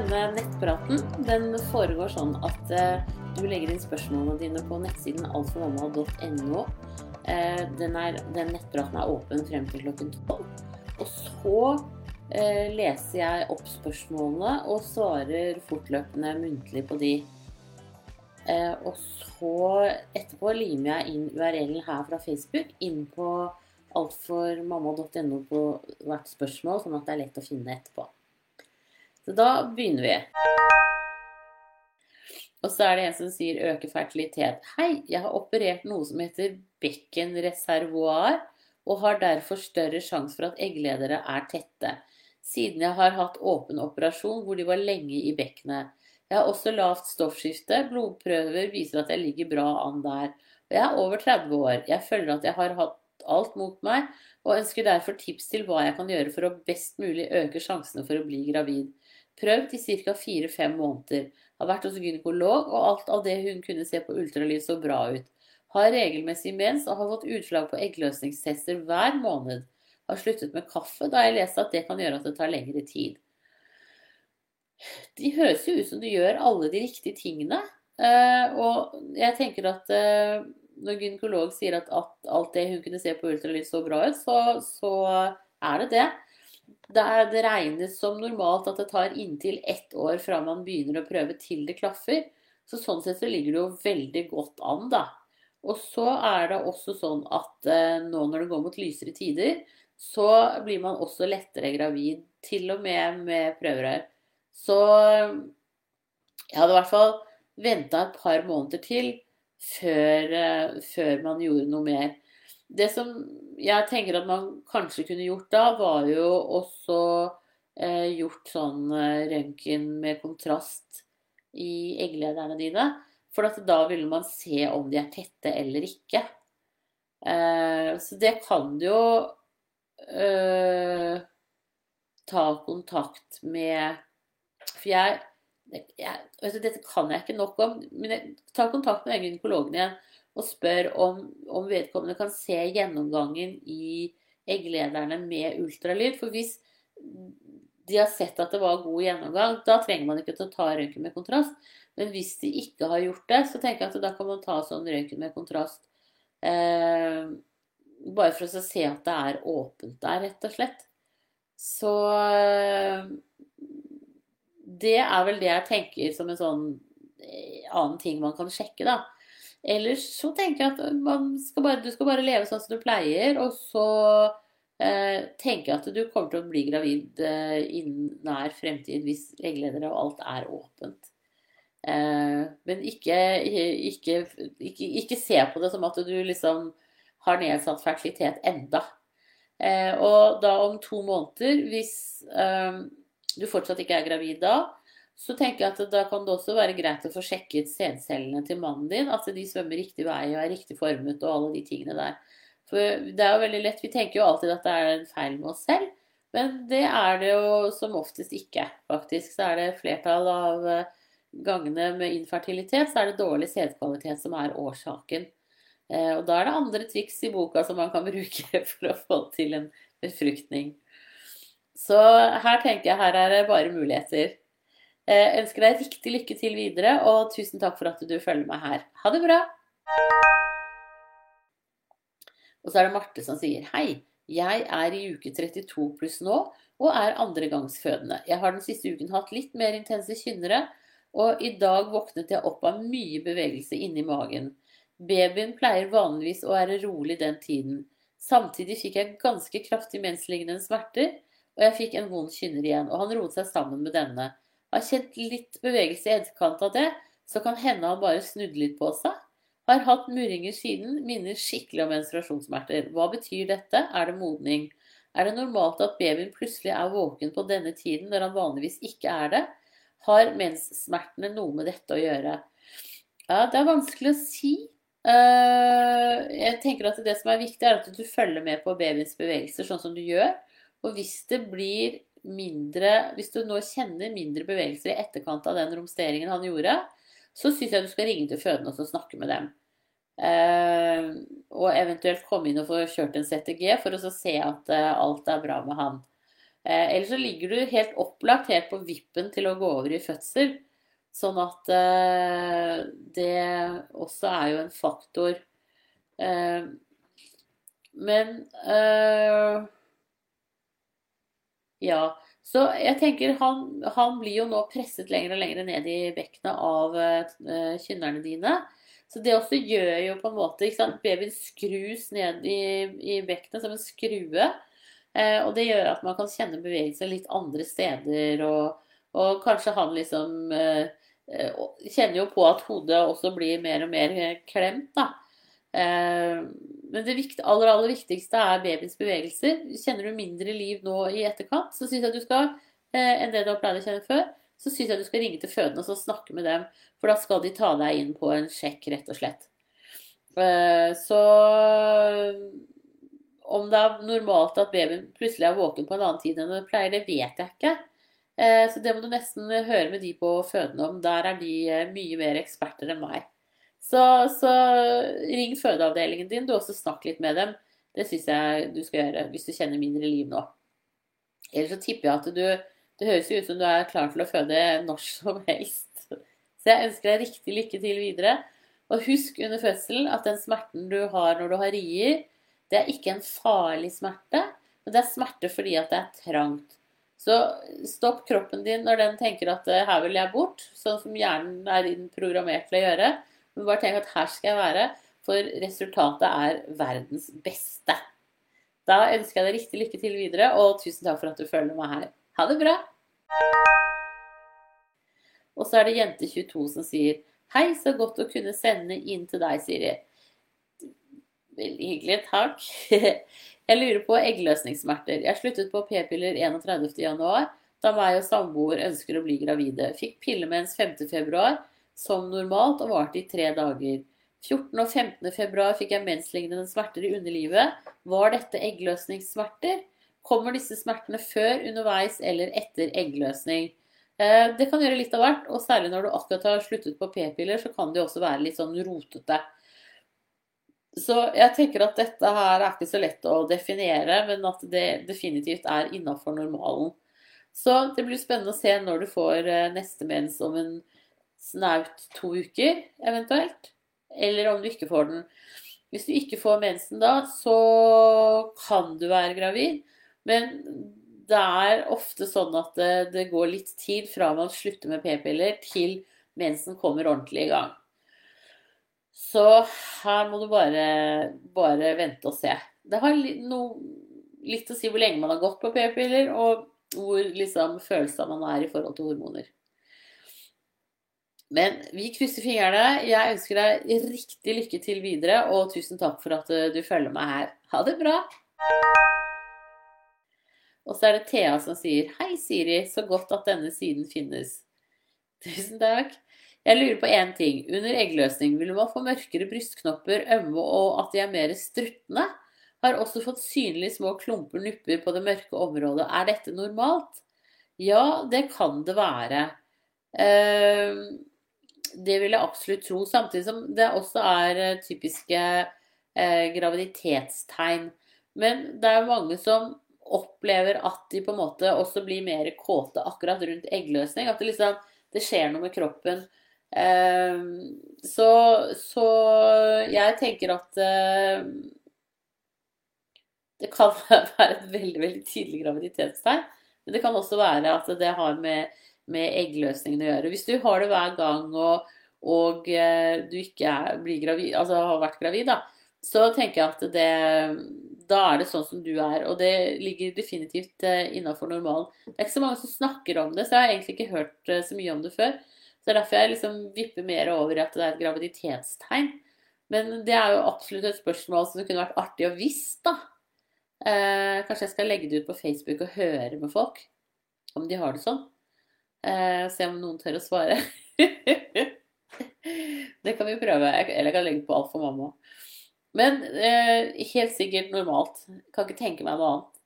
denne nettpraten den foregår sånn at eh, du legger inn spørsmålene dine på nettsiden altformamma.no. Eh, den, den nettpraten er åpen frem til klokken tolv. Og så eh, leser jeg opp spørsmålene og svarer fortløpende muntlig på de. Og så etterpå limer jeg inn URL-en her fra Facebook inn på altformamma.no på hvert spørsmål, sånn at det er lett å finne etterpå. Så da begynner vi. Og så er det en som sier øke fertilitet. Hei, jeg har operert noe som heter bekkenreservoar, og har derfor større sjanse for at eggledere er tette. Siden jeg har hatt åpen operasjon hvor de var lenge i bekkenet. Jeg har også lavt stoffskifte. Blodprøver viser at jeg ligger bra an der. Og jeg er over 30 år. Jeg føler at jeg har hatt alt mot meg, og ønsker derfor tips til hva jeg kan gjøre for å best mulig øke sjansene for å bli gravid. Prøvd i ca. 4-5 måneder. Har vært hos gynekolog, og alt av det hun kunne se på ultralyd så bra ut. Har regelmessig mens og har fått utslag på eggløsningstester hver måned. Har sluttet med kaffe da jeg leste at det kan gjøre at det tar lengre tid. De høres jo ut som du gjør alle de riktige tingene. Eh, og jeg tenker at eh, når gynekolog sier at, alt det hun kunne se på ultralyd så bra ut, så, så er det det. Det, er, det, regnes som normalt at det tar inntil ett år fra man begynner å prøve til det klaffer. Så sånn sett så ligger det jo veldig godt an, da. Og så er det også sånn at eh, nå når det går mot lysere tider, så blir man også lettere gravid. Til og med med prøverør. Så jeg hadde i hvert fall venta et par måneder til før, eh, før, man gjorde noe mer. Det som jeg tenker at man kanskje kunne gjort da, var jo også eh, gjort sånn eh, røntgen med kontrast i egglederne dine. For da ville man se om de er tette eller ikke. Eh, så det kan du jo eh, ta kontakt med For jeg, jeg du, Dette kan jeg ikke nok om. Men jeg ta kontakt med gynekologen igjen og spør om, om vedkommende kan se gjennomgangen i egglederne med ultralyd. For hvis de har sett at det var god gjennomgang, da trenger man ikke å ta røntgen med kontrast. Men hvis de ikke har gjort det, så tenker jeg at da kan man ta sånn røntgen med kontrast. Eh, bare for å se at det er åpent der, rett og slett. Så det er vel det jeg tenker som en sånn eh, annen ting man kan sjekke, da. Ellers så tenker jeg at skal bare, du skal bare leve sånn som du pleier, og så eh, jeg at du kommer til å bli gravid eh, innen nær fremtid hvis eggledere og alt er åpent. Eh, men ikke, ikke, ikke, ikke, se på det som at du liksom har nedsatt fertilitet enda. Eh, og da om to måneder, hvis eh, du fortsatt ikke er gravid da, så tenker jeg at da kan det også være greit å få sjekket sædcellene til mannen din. At de svømmer riktig vei og er riktig formet og alle de tingene der. For det er jo veldig lett, Vi tenker jo alltid at det er en feil med oss selv, men det er det jo som oftest ikke. Faktisk så er det flertall av eh, gangene med infertilitet, så er det dårlig sædkvalitet som er årsaken. Eh, og da er det andre triks i boka som man kan bruke for å få til en befruktning. Så her tenker jeg her er det bare muligheter. Jeg eh, ønsker deg riktig lykke til videre, og tusen takk for at du følger meg her. Ha det bra! Og så er det Marte som sier hei. Jeg er i uke 32 pluss nå og er andregangsfødende. Jeg har den siste uken hatt litt mer intense kynnere, og i dag våknet jeg opp av mye bevegelse inni magen. Babyen pleier vanligvis å være rolig den tiden. Samtidig fikk jeg ganske kraftig menslignende smerter, og jeg fikk en vond kynner igjen, og han roet seg sammen med denne. Har kjent litt bevegelse i etterkant av det, så kan hende han bare snudde litt på seg. Har hatt murringer siden, minner skikkelig om menstruasjonssmerter. Hva betyr dette? Er det modning? Er det normalt at babyen plutselig er våken på denne tiden når han vanligvis ikke er det? Har menssmertene noe med dette å gjøre? Ja, det er vanskelig å si. Eh, jeg tenker at Det som er viktig, er at du følger med på babyens bevegelser, sånn som du gjør. Og hvis det blir mindre Hvis du nå kjenner mindre bevegelser i etterkant av den romsteringen han gjorde, så syns jeg du skal ringe til fødende og snakke med dem. Eh, og eventuelt komme inn og få kjørt en CTG for å se at eh, alt er bra med han. Eh, eller så ligger du helt opplagt helt på vippen til å gå over i fødsel. Sånn at eh, det også er jo en faktor. Eh, men eh, Ja. Så jeg tenker han, han, blir jo nå presset lenger og lenger ned i bekkenet av uh, kynnerne dine. Så det også gjør jo på en måte ikke sant? Babyen skrus ned i, i bekkenet som en skrue. Eh, og det gjør at man kan kjenne bevegelser litt andre steder. Og, og kanskje han liksom eh, kjenner jo på at hodet også blir mer og mer klemt, da. Men det aller, aller viktigste er babyens bevegelser. Kjenner du mindre liv nå i etterkant, så synes jeg du skal, eh, enn det du har pleid å kjenne før, så syns jeg du skal ringe til fødende og snakke med dem. For da skal de ta deg inn på en sjekk, rett og slett. Eh, så om det er normalt at babyen plutselig er våken på en annen tid enn den pleier, det vet jeg ikke. Eh, så det må du nesten høre med de på fødende om. Der er de mye mer eksperter enn meg. Så, så ring fødeavdelingen din, du også snakk litt med dem. Det syns jeg du skal gjøre hvis du kjenner mindre liv nå. Ellers så tipper jeg at du Det høres jo ut som du er klar til å føde når som helst. Så jeg ønsker deg riktig lykke til videre. Og husk under fødselen at den smerten du har når du har rier, det er ikke en farlig smerte, men det er smerte fordi at det er trangt. Så stopp kroppen din når den tenker at eh, her vil jeg bort, sånn som hjernen er programmert til å gjøre. Men bare tenk at her skal jeg være, for resultatet er verdens beste. Da ønsker jeg deg riktig lykke til videre, og tusen takk for at du følger meg her. Ha det bra! Og så er det Jente22 som sier Hei, så godt å kunne sende inn til deg, Siri. Veldig hyggelig. Takk. Jeg lurer på eggløsningssmerter. Jeg sluttet på p-piller 31.1, da meg og samboer ønsker å bli gravide. Fikk pillemens 5.2 som normalt og varte i tre dager. 14. og 15. februar fikk jeg menslignende smerter i underlivet. Var dette eggløsningssmerter? Kommer disse smertene før, underveis eller etter eggløsning? Eh, det kan gjøre litt av hvert, og særlig når du akkurat har sluttet på p-piller, så kan det også være litt sånn rotete. Så jeg tenker at dette her er ikke så lett å definere, men at det definitivt er innafor normalen. Så det blir spennende å se når du får eh, neste mens om en snaut to uker, eventuelt. Eller om du ikke får den. Hvis du ikke får mensen da, så kan du være gravid. Men det er ofte sånn at det, det går litt tid fra man slutter med p-piller, til mensen kommer ordentlig i gang. Så her må du bare, bare vente og se. Det har no, litt å si hvor lenge man har gått på p-piller, og hvor liksom, følsom man er i forhold til hormoner. Men vi krysser fingrene. Jeg ønsker deg riktig lykke til videre, og tusen takk for at eh, du følger meg her. Ha det bra! Og så er det Thea som sier Hei, Siri. Så godt at denne siden finnes. Tusen takk. Jeg lurer på én ting. Under eggløsning vil man få mørkere brystknopper, ømme og at de er mer struttende. Har også fått synlig små klumper nupper på det mørke området. Er dette normalt? Ja, det kan det være. Uh, det vil jeg absolutt tro. Samtidig som det også er eh, typiske eh, graviditetstegn. Men det er jo mange som opplever at de på en måte også blir mer kåte akkurat rundt eggløsning. At det liksom det skjer noe med kroppen. Eh, så, så, jeg tenker at eh, det kan være et veldig, veldig tydelig graviditetstegn. Men det kan også være at det har med med eggløsningen å gjøre. Hvis du har det hver gang og, og eh, du ikke er, gravid, altså har vært gravid, da, så tenker jeg at det da er det sånn som du er, og det ligger definitivt eh, innafor normalen. Det er ikke så mange som snakker om det, så jeg har egentlig ikke hørt eh, så mye om det før. Så det er derfor jeg liksom vipper mer over at det er et graviditetstegn. Men det er jo absolutt et spørsmål som kunne vært artig å visst, da. Eh, kanskje jeg skal legge det ut på Facebook og høre med folk om de har det sånn. Eh, se om noen tør å svare. det kan vi prøve. Eller jeg kan legge på alt for mamma. Men eh, helt sikkert normalt. Kan ikke tenke meg noe annet.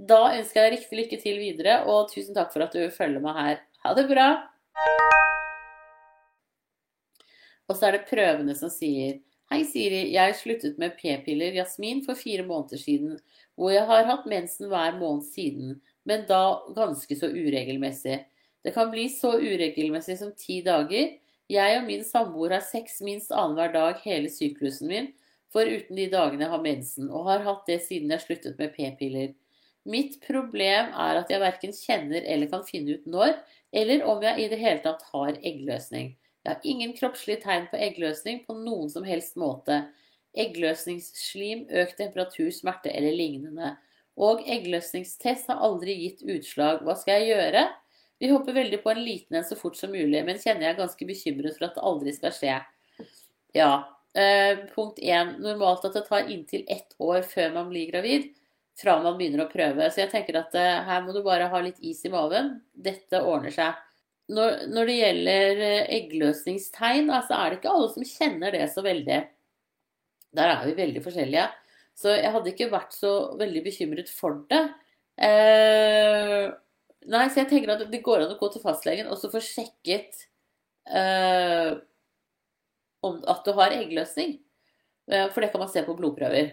Da ønsker jeg riktig lykke til videre, og tusen takk for at du følger meg her. Ha det bra! Og så er det prøvene som sier Hei, Siri. Jeg sluttet med p-piller Jasmin for fire måneder siden, hvor jeg har hatt mensen hver måned siden. men da ganske så uregelmessig. Det kan bli så uregelmessig som ti dager. Jeg og min samboer har sex minst annenhver dag hele syklusen min, foruten de dagene jeg har mensen, og har hatt det siden jeg sluttet med p-piller. Mitt problem er at jeg verken kjenner eller kan finne ut når, eller om jeg i det hele tatt har eggløsning. Jeg har ingen kroppslige tegn på eggløsning på noen som helst måte. Eggløsningsslim, økt temperatur, smerte eller lignende. Og eggløsningstest har aldri gitt utslag. Hva skal jeg gjøre? Vi håper veldig på en liten en så fort som mulig, men kjenner jeg er ganske bekymret for at det aldri skal skje. Ja. Eh, punkt én. Normalt at det tar inntil ett år før man blir gravid fra man begynner å prøve. Så jeg tenker at eh, her må du bare ha litt is i maven. Dette ordner seg. Når, når det gjelder uh, eggløsningstegn, altså er det ikke alle som kjenner det så veldig. Der er vi veldig forskjellige. Så jeg hadde ikke vært så veldig bekymret for det. Uh, nei, så jeg tenker at det går an å gå til fastlegen og så få sjekket om at du har eggløsning. For det kan man se på blodprøver.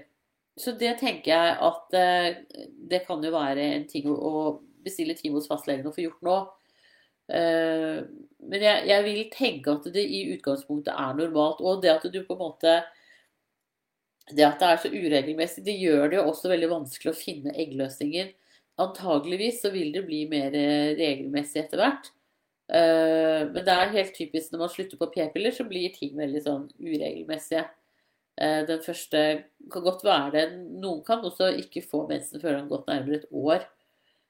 Så det tenker jeg at uh, det kan jo være en ting å, bestille time hos fastlegen og få gjort nå. Men jeg, jeg, vil tenke at det i utgangspunktet er normalt. Og det at du på en måte Det at det er så uregelmessig, det gjør det jo også veldig vanskelig å finne eggløsningen. Antageligvis så vil det bli mer eh, regelmessig etter hvert. Men det er helt typisk når man slutter på p-piller, så blir ting veldig sånn uregelmessige. Eh, den første kan godt være det. Noen kan også ikke få mensen før det har gått nærmere et år.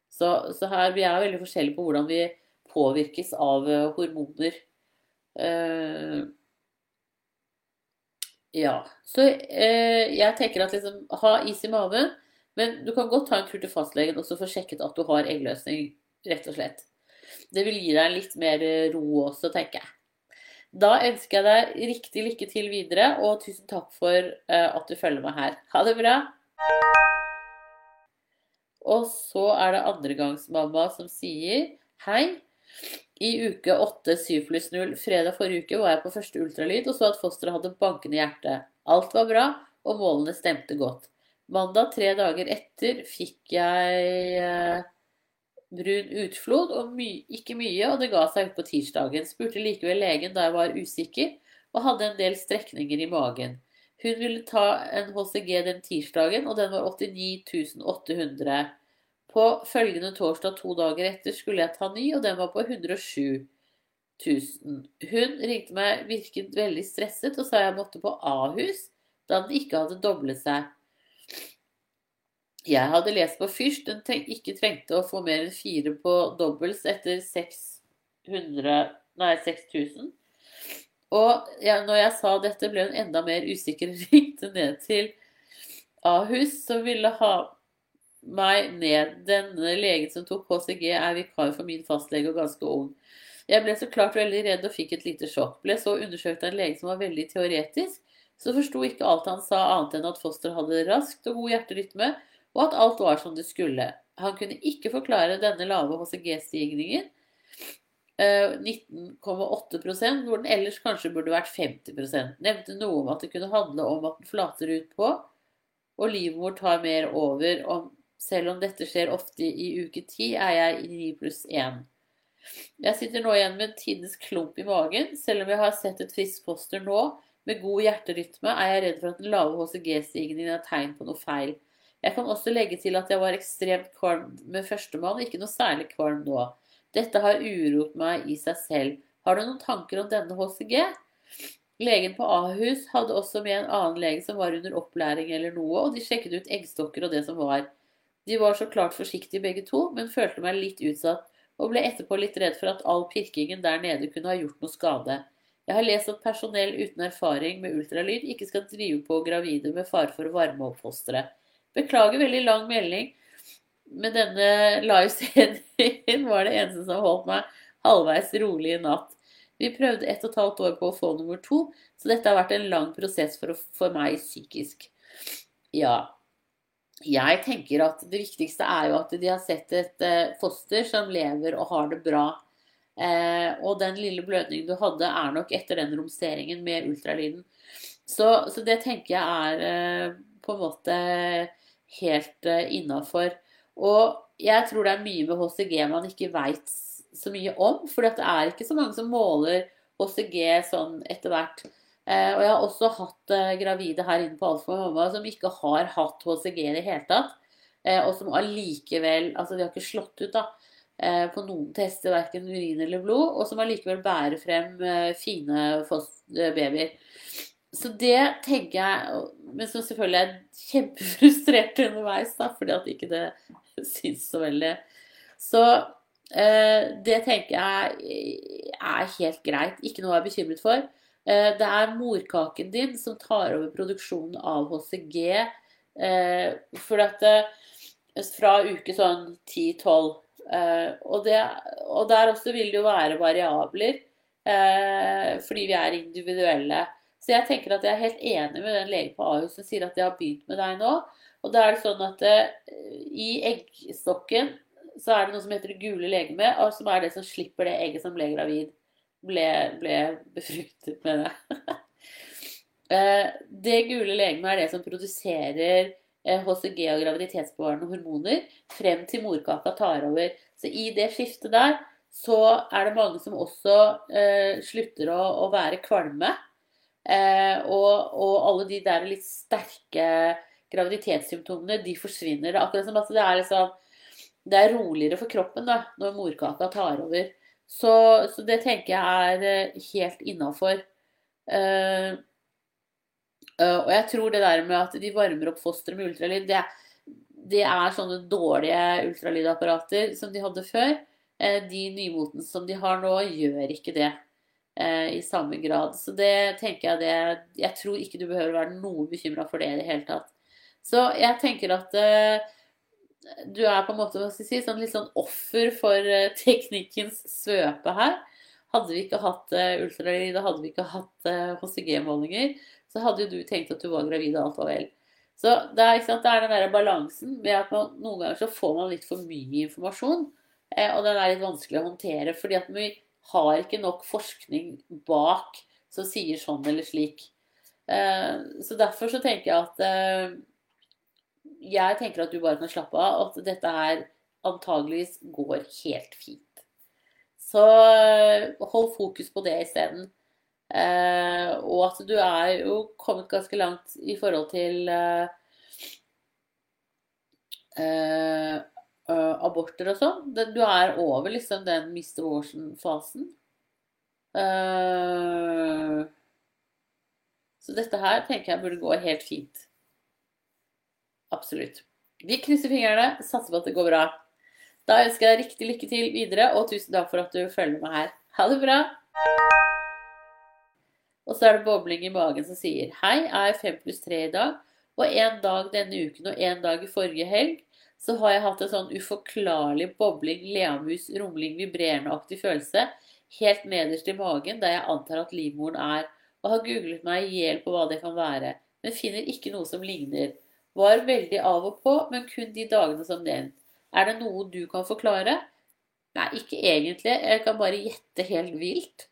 Så, så, her vi er veldig forskjellige på hvordan vi påvirkes av eh, hormoner. Ja. Så jeg tenker at liksom ha is i maven. Men du kan godt ta en tur til fastlegen og få sjekket at du har eggløsning, rett og slett. Det vil gi deg litt mer ro også, tenker jeg. Da ønsker jeg deg riktig lykke til videre, og tusen takk for uh, at du følger meg her. Ha det bra! Og så er det andregangsmamma som sier hei. I uke 8 7 pluss 0 fredag forrige uke var jeg på første ultralyd og så at fosteret hadde bankende hjerte. Alt var bra, og målene stemte godt. Mandag tre dager etter fikk jeg uh, brun utflod, og my ikke mye, og det ga seg utpå tirsdagen. Spurte likevel legen da jeg var usikker, og hadde en del strekninger i magen. Hun ville ta en HCG den tirsdagen, og den var 89 800. På følgende torsdag to dager etter skulle jeg ta ny, og den var på 107 000. Hun ringte meg, virket veldig stresset, og sa jeg måtte på Ahus, da den ikke hadde doblet seg. Jeg hadde lest på Fyrst den ikke trengte å få mer enn fire på dobbels etter 600, nei, 6000. Og jeg, når jeg sa dette, ble hun enda mer usikker ringte ned til Ahus, som ville ha meg ned. Denne legen som tok HCG, er vikar for min fastlege og ganske ung. Jeg ble så klart veldig redd og fikk et lite sjokk. Ble så undersøkt av en lege som var veldig teoretisk, så forsto ikke alt han sa annet enn at fosteret hadde raskt og god hjerterytme, og at alt var som det skulle. Han kunne ikke forklare denne lave HCG-stigningen, 19,8 eh, hvor den ellers kanskje burde vært 50 Nevnte noe om at det kunne handle om at den flater ut på, og livmor tar mer over. Og selv om dette skjer ofte i uke 10, er jeg i 9 pluss 1. Jeg sitter nå igjen med en tidens klump i magen. Selv om jeg har sett et friskt foster nå med god hjerterytme, er jeg redd for at den lave HCG-stigningen er tegn på noe feil. Jeg kan også legge til at jeg var ekstremt kvalm med førstemann, ikke noe særlig kvalm nå. Dette har uroet meg i seg selv. Har du noen tanker om denne HCG? Legen på Ahus hadde også med en annen lege som var under opplæring eller noe, og de sjekket ut eggstokker og det som var. De var så klart forsiktige begge to, men følte meg litt utsatt, og ble etterpå litt redd for at all pirkingen der nede kunne ha gjort noe skade. Jeg har lest at personell uten erfaring med ultralyd ikke skal drive på gravide med fare for å varme opp fosteret. Beklager veldig lang melding, men denne livesendingen var det eneste som holdt meg halvveis rolig i natt. Vi prøvde ett og et halvt år på å få nummer to, så dette har vært en lang prosess for, for meg psykisk. Ja. Jeg tenker at det viktigste er jo at de har sett et eh, foster som lever og har det bra. Eh, og den lille blødningen du hadde, er nok etter den romsteringen med ultralyden. Så, så det tenker jeg er eh, på en måte helt uh, innafor. Og jeg tror det er mye med HCG man ikke veit så mye om. For det er ikke så mange som måler HCG sånn etter hvert. Eh, og jeg har også hatt eh, gravide her inne på Alfa Mamma som ikke har hatt HCG i det hele tatt. Eh, og som allikevel Altså, de har ikke slått ut, da. På noen tester, verken urin eller blod, og som allikevel bærer frem fine babyer. Så det tenker jeg Men som selvfølgelig er kjempefrustrert underveis, da, fordi at ikke det syns så veldig. Så eh, det tenker jeg er helt greit. Ikke noe å være bekymret for. Eh, det er morkaken din som tar over produksjonen av HCG. Eh, for at eh, Fra uke sånn 10-12. Eh, og, og, der også vil det jo være variabler. Eh, fordi vi er individuelle. Så jeg tenker at jeg er helt enig med den legen på Ahus som sier at jeg har begynt med deg nå. Og da er det sånn at uh, i eggstokken så er det noe som heter det gule legemet, og som er det som slipper det egget som ble gravid. Ble, ble befruktet med det. uh, det gule legemet er det som produserer HCG eh, og graviditetsbevarende hormoner frem til morkaka tar over. Så i det skiftet der så er det mange som også slutter å, å være kvalme. Eh, og, og, alle de der litt sterke graviditetssymptomene, de forsvinner. Det er akkurat som at det er, liksom, det er roligere for kroppen da, når morkaka tar over. Så, så det tenker jeg er eh, helt innafor. Uh, uh, og jeg tror det der med at de varmer opp fosteret med ultralyd, det, det, er sånne dårlige ultralydapparater som de hadde før. Eh, de nymotens som de har nå, gjør ikke det eh, i samme grad. Så det tenker jeg det Jeg tror ikke du behøver være noe bekymra for det i det hele tatt. Så jeg tenker at uh, du er på en måte hva skal jeg si, sånn litt sånn offer for uh, teknikkens svøpe her. Hadde vi ikke hatt uh, ultralyd hadde vi ikke hatt HCG-målinger, så hadde jo du tenkt at du var gravid og alt var vel. Så det er, sant, det er den der balansen med at man, noen ganger så får man litt for mye informasjon. Eh, og den er litt vanskelig å håndtere. fordi at vi har ikke nok forskning bak som sier sånn eller slik. Eh, så derfor så tenker jeg at eh, Jeg tenker at du bare kan slappe av, at dette her antageligvis går helt fint. Så eh, hold fokus på det isteden. Og at du er jo kommet ganske langt i forhold til uh, aborter og sånn. Du er over liksom den Mr. Abortion-fasen. Uh, så dette her tenker jeg burde gå helt fint. Absolutt. Vi krysser fingrene, satser på at det går bra. Da ønsker jeg riktig lykke til videre, og tusen takk for at du følger med her. Ha det bra! Og så er det bobling i magen som sier Hei, jeg er fem pluss tre i dag, og en dag denne uken og en dag i forrige helg så har jeg hatt en sånn uforklarlig bobling, leamus, rumling, vibrerende-aktig følelse helt nederst i magen, der jeg antar at livmoren er, og har googlet meg i hjel på hva det kan være, men finner ikke noe som ligner. Var veldig av og på, men kun de dagene som nevnt. Er det noe du kan forklare? Nei, ikke egentlig. Jeg kan bare gjette helt vilt.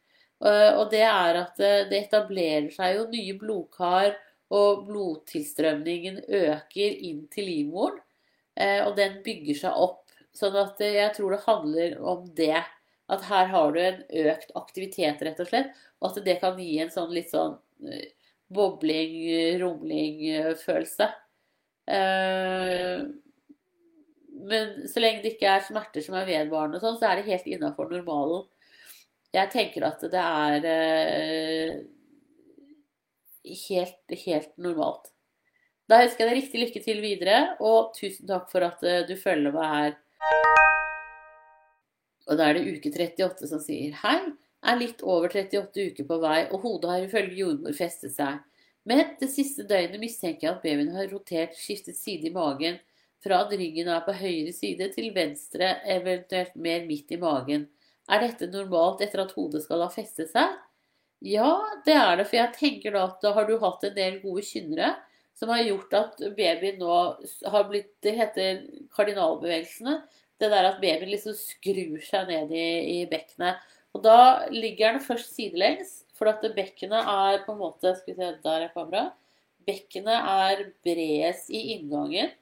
Og det er at eh, det etablerer seg jo nye blodkar, og blodtilstrømningen øker inn til livmoren. Eh, og den bygger seg opp. Sånn at eh, jeg tror det handler om det. At her har du en økt aktivitet, rett og slett. Og at det kan gi en sånn litt sånn eh, bobling, rumling-følelse. Men så lenge det ikke er smerter som er vedvarende, sånn, så er det helt innafor normalen. Jeg tenker at det er helt, helt normalt. Da ønsker jeg deg riktig lykke til videre, og tusen takk for at eh, du følger meg her. Og da er det uke 38 som sier Hei, er litt over 38 uker på vei, og hodet har ifølge jordmor festet seg. Men det siste døgnet mistenker jeg at babyen har rotert, skiftet side i magen, fra at ryggen er på høyre side til venstre, eventuelt mer midt i magen. Er dette normalt etter at hodet skal ha festet seg? Ja, det er det, for jeg tenker da at da har du hatt en del gode kynnere som har gjort at babyen nå har blitt Det heter kardinalbevegelsene. Det der at babyen liksom skrur seg ned i, i bekkenet. Og da ligger den først sidelengs, for at bekkenet er på en måte Skal vi se, der er kamera. Bekkenet er bredest i inngangen.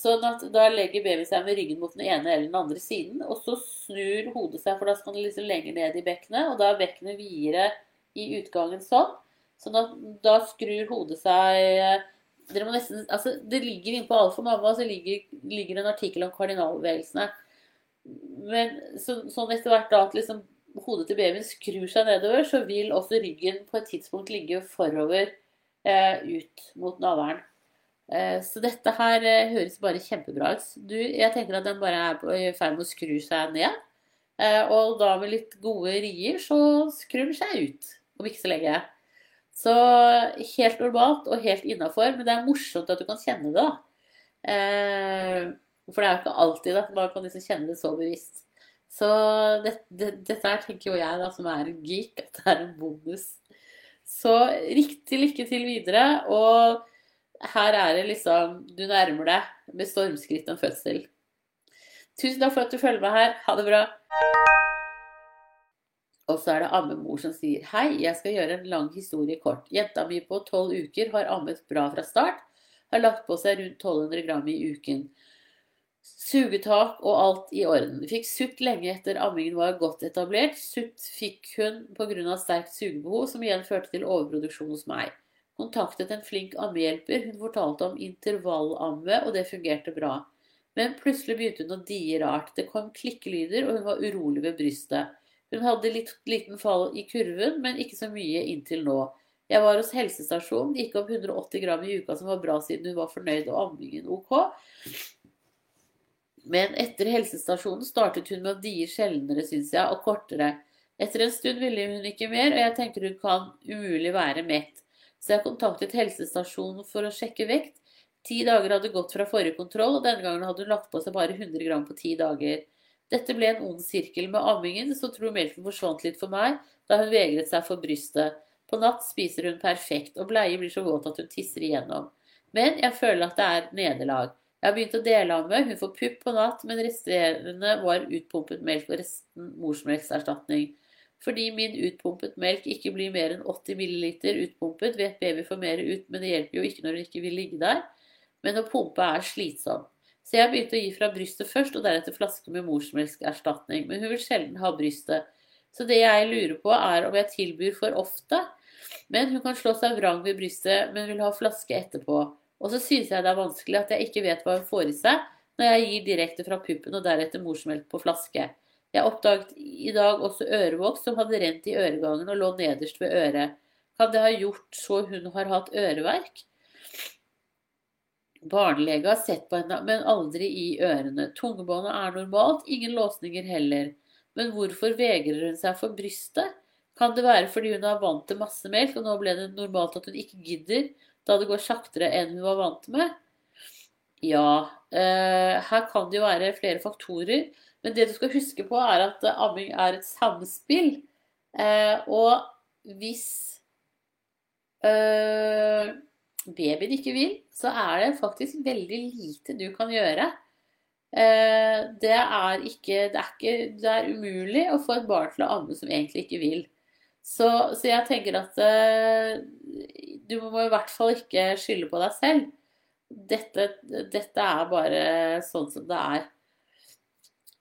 Sånn at da legger babyen seg med ryggen mot den ene eller den andre siden, og så snur hodet seg, for da skal den liksom lenger ned i bekkenet, og da er bekkenet videre i utgangen sånn. Sånn at da skrur hodet seg dere må nesten, altså Det ligger inne på Alfa Mamma så ligger, ligger en artikkel om kardinalbevegelsene. Men så, sånn etter hvert da at liksom hodet til babyen skrur seg nedover, så vil også ryggen på et tidspunkt ligge forover eh, ut mot navlen. Eh, så dette her eh, høres bare kjempebra ut. Du, jeg tenker at den bare er i ferd med å skru seg ned. Eh, og da med litt gode rier så skrur den seg ut om ikke så lenge. Så helt normalt og helt innafor, men det er morsomt at du kan kjenne det. da. Eh, for det er jo ikke alltid at man kan liksom kjenne det så bevisst. Så det, det, dette her tenker jo jeg, da, som er en geek, at det er en bonus. Så riktig lykke til videre. Og her er det liksom Du nærmer deg med stormskritt en fødsel. Tusen takk for at du følger med her. Ha det bra. Og så er det ammemor som sier Hei, jeg skal gjøre en lang historie kort. Jenta mi på tolv uker har ammet bra fra start. Har lagt på seg rundt 1200 gram i uken. Sugetak og alt i orden. Fikk sutt lenge etter ammingen var godt etablert. Sutt fikk hun pga. sterkt sugebehov, som igjen førte til overproduksjon hos meg. Kontaktet en flink ammehjelper. Hun fortalte om intervallamme, og det fungerte bra. Men plutselig begynte hun å die rart. Det kom klikkelyder, og hun var urolig ved brystet. Hun hadde litt liten fall i kurven, men ikke så mye inntil nå. Jeg var hos helsestasjonen, gikk opp 180 gram i uka, som var bra siden hun var fornøyd og ammingen ok. Men etter helsestasjonen startet hun med å die sjeldnere, syns jeg, og kortere. Etter en stund ville hun ikke mer, og jeg tenker hun kan umulig være mett. Så jeg kontaktet helsestasjonen for å sjekke vekt. Ti dager hadde gått fra forrige kontroll, og denne gangen hadde hun lagt på seg bare 100 gram på ti dager. Dette ble en ond sirkel med ammingen, så tror melken forsvant litt for meg da hun vegret seg for brystet. På natt spiser hun perfekt, og bleie blir så våt at hun tisser igjennom. Men jeg føler at det er nederlag. Jeg har begynt å dele delamme, hun får pupp på natt, men resterende var utpumpet melk og resten morsmelkserstatning. Fordi min utpumpet melk ikke blir mer enn 80 ml utpumpet, vet baby får mer ut, men det hjelper jo ikke når hun ikke vil ligge der. Men å pumpe er slitsomt. Så jeg begynte å gi fra brystet først, og deretter flaske med morsmelkerstatning. Men hun vil sjelden ha brystet. Så det jeg lurer på, er om jeg tilbyr for ofte. Men hun kan slå seg vrang ved brystet, men vil ha flaske etterpå. Og så synes jeg det er vanskelig at jeg ikke vet hva hun får i seg når jeg gir direkte fra puppen og deretter morsmelk på flaske. Jeg oppdaget i dag også ørevoks som hadde rent i øregangen og lå nederst ved øret. Kan det ha gjort så hun har hatt øreverk? Barnelege har sett på henne, men aldri i ørene. Tungebåndet er normalt, ingen låsninger heller. Men hvorfor vegrer hun seg for brystet? Kan det være fordi hun er vant til masse melk, og nå ble det normalt at hun ikke gidder, da det går saktere enn hun var vant med? Ja, eh, her kan det jo være flere faktorer. Men det du skal huske på, er at amming er et samspill. Eh, og hvis eh, babyen ikke vil, så er det faktisk veldig lite du kan gjøre. Eh, det er ikke det, er ikke det er umulig å få et barn til å amme som egentlig ikke vil. Så, så jeg tenker at eh, du må i hvert fall ikke skylde på deg selv. Dette, dette er bare sånn som det er.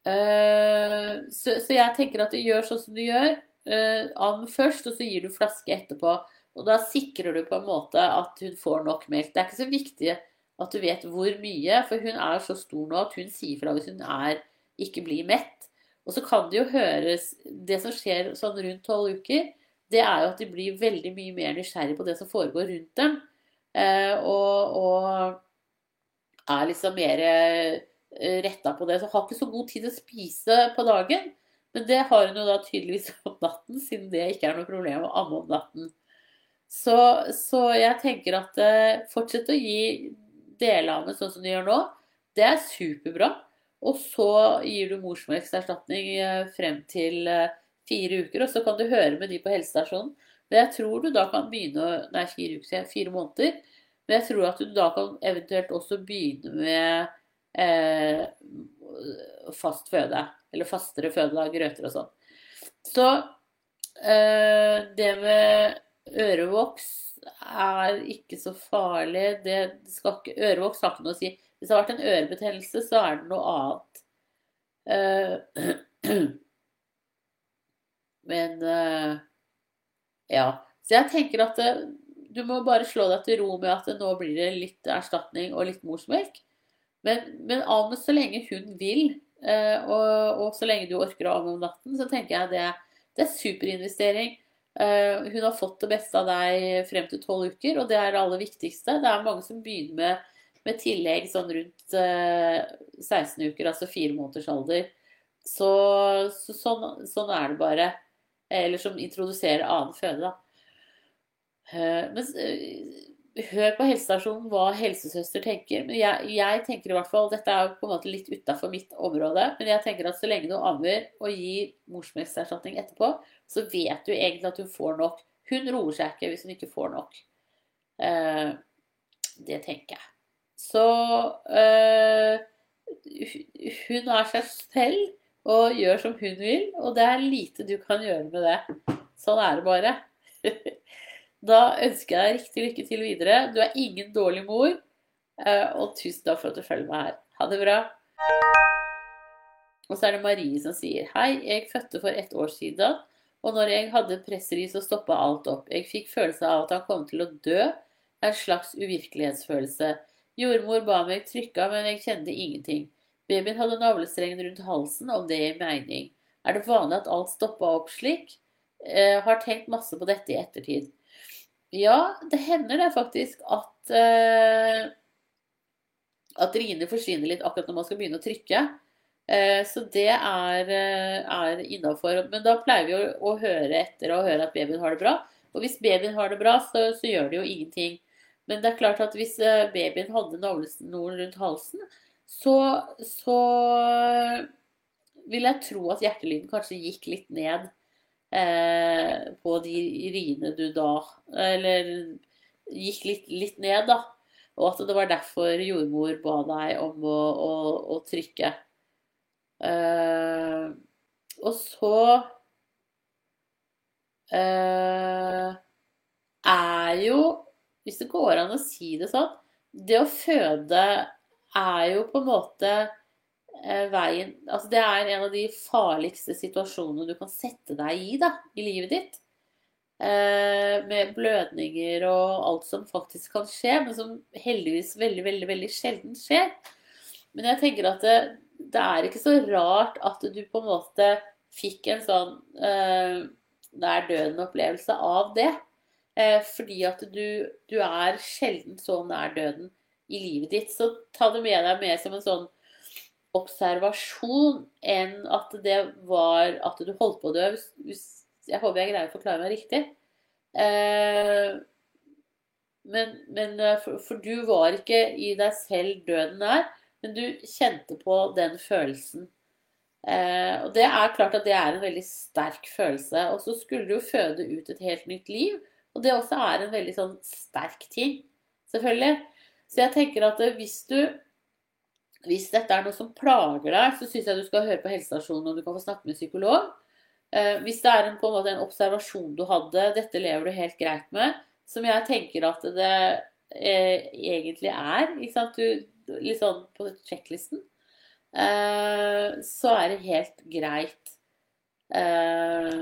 Eh, så, så, jeg tenker at du gjør sånn som du gjør. Am først, og så gir du flaske etterpå. Og da sikrer du på en måte at hun får nok melk. Det er ikke så viktig at du vet hvor mye, for hun er så stor nå at hun sier fra hvis hun er, ikke blir mett. Og så kan det jo høres Det som skjer sånn rundt tolv uker, det er jo at de blir veldig mye mer nysgjerrig på det som foregår rundt dem. Eh, og, og, er liksom mer eh, retta på det. Så har ikke så god tid til å spise på dagen. Men det har hun jo da tydeligvis om natten, siden det ikke er noe problem å amme om natten. Så, så jeg tenker at eh, fortsett å gi delame sånn som du gjør nå. Det er superbra. Og så gir du morsmelkserstatning eh, frem til eh, fire uker, og så kan du høre med de på helsestasjonen. Men jeg tror du da kan begynne Nei, fire uker, fire måneder. Men jeg tror at du da kan eventuelt også begynne med eh, fast føde. Eller fastere føde, da, grøter og sånn. Så eh, det med Ørevoks er ikke så farlig. Det skal ikke, ørevoks har ikke noe å si. Hvis det har vært en ørebetennelse, så er det noe annet. Eh, Men eh, ja. Så jeg tenker at det, du må bare slå deg til ro med at nå blir det litt erstatning og litt morsmelk. Men, men amme så lenge hun vil, eh, og, og, så lenge du orker å amme om natten, så tenker jeg det, det er superinvestering. Uh, hun har fått det beste av deg frem til tolv uker, og det er det aller viktigste. Det er mange som begynner med, med tillegg sånn rundt uh, 16 uker, altså fire måneders alder. Så, så sånn, sånn, er det bare. Eller som introduserer annen føde, da. Uh, men hør på helsestasjonen hva helsesøster tenker. Men jeg, jeg, tenker i hvert fall, Dette er på en måte litt utafor mitt område, men jeg tenker at så lenge du ammer og gir morsmelkerstatning etterpå, så vet du egentlig at hun får nok. Hun roer seg ikke hvis hun ikke får nok. Eh, det tenker jeg. Så eh, hun er seg selv og gjør som hun vil, og det er lite du kan gjøre med det. Sånn er det bare. Da ønsker jeg deg riktig lykke til videre. Du er ingen dårlig mor. Eh, og tusen takk for at du følger meg her. Ha det bra. Og så er det Marie som sier Hei, jeg fødte for ett år siden. Og når jeg hadde presseri, så stoppa alt opp. Jeg fikk følelse av at han kom til å dø. En slags uvirkelighetsfølelse. Jordmor ba meg trykke, men jeg kjente ingenting. Babyen hadde navlestrengen rundt halsen, om det gir mening. Er det vanlig at alt stoppa opp slik? Eh, har tenkt masse på dette i ettertid. Ja, det hender det faktisk at eh, at riene forsvinner litt akkurat når man skal begynne å trykke. Eh, så det er, uh, er innafor. Men da pleier vi å, å, høre etter og høre at babyen har det bra. Og hvis babyen har det bra, så, så gjør det jo ingenting. Men det er klart at hvis babyen hadde navlesnoren rundt halsen, så, så vil jeg tro at hjertelyden kanskje gikk litt ned eh, på de riene du da Eller gikk litt, litt, ned, da. Og at det var derfor jordmor ba deg om å, å, å trykke. Eh, og så eh, er jo, hvis det går an å si det sånn, det å føde er jo på en måte veien Altså, det er en av de farligste situasjonene du kan sette deg i da, i livet ditt. Eh, med blødninger og alt som faktisk kan skje, men som heldigvis veldig, veldig, veldig sjelden skjer. Men jeg tenker at det, det er ikke så rart at du på en måte fikk en sånn eh, nær døden-opplevelse av det. Eh, fordi at du, du er sjelden så nær døden i livet ditt. Så ta det med deg med som en sånn observasjon enn at det var at du holdt på å dø. Jeg håper jeg greier å forklare meg riktig. Eh, men, men eh, for, for, du var ikke i deg selv døden er, men du kjente på den følelsen. Eh, og det er klart at det er en veldig sterk følelse. Og så skulle du jo føde ut et helt nytt liv. Og det også er en veldig sånn sterk ting, selvfølgelig. Så jeg tenker at hvis du hvis dette er noe som plager deg, så syns jeg du skal høre på helsestasjonen og du kan få snakke med psykolog. Eh, hvis det er en, en måte en observasjon du hadde, dette lever du helt greit med, som jeg tenker at det eh, egentlig er, du, litt sånn på sjekklisten, eh, så er det helt greit. Eh,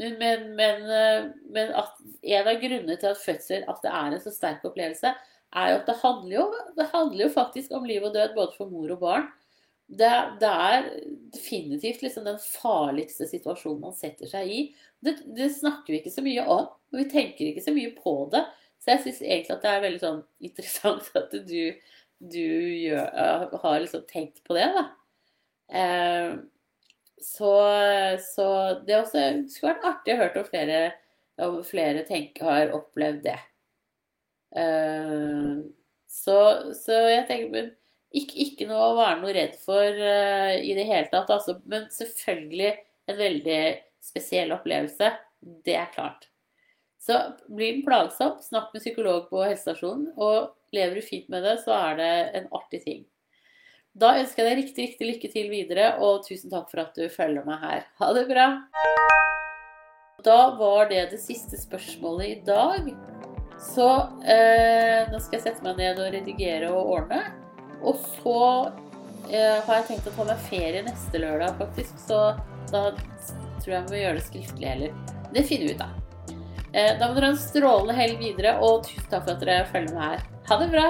men, men, men, eh, at en av grunnene til at fødsel at det er en så sterk opplevelse, er jo at det handler jo, det handler jo faktisk om liv og død både for mor og barn. Det, det er definitivt liksom den farligste situasjonen man setter seg i. Det, det, snakker vi ikke så mye om, og vi tenker ikke så mye på det. Så jeg syns egentlig at det er veldig sånn interessant at du, du gjør, har liksom tenkt på det, da. Eh, så, så, det også skulle vært artig å høre om flere, om flere tenker, har opplevd det. Uh, så, så, jeg tenker ikke, ikke, noe å være noe redd for uh, i det hele tatt. Altså, men selvfølgelig en veldig spesiell opplevelse. Det er klart. Så blir den plagsom, snakk med psykolog på helsestasjonen. Og lever du fint med det, så er det en artig ting. Da ønsker jeg deg riktig, riktig lykke til videre, og tusen takk for at du følger meg her. Ha det bra! Da var det det siste spørsmålet i dag. Så eh, nå skal jeg sette meg ned og redigere og ordne. Og så eh, har jeg tenkt å ta meg ferie neste lørdag, faktisk. Så da tror jeg vi må gjøre det skriftlig heller. Det finner vi ut av. Eh, da må dere ha en strålende helg videre, og tusen takk for at dere følger med her. Ha det bra!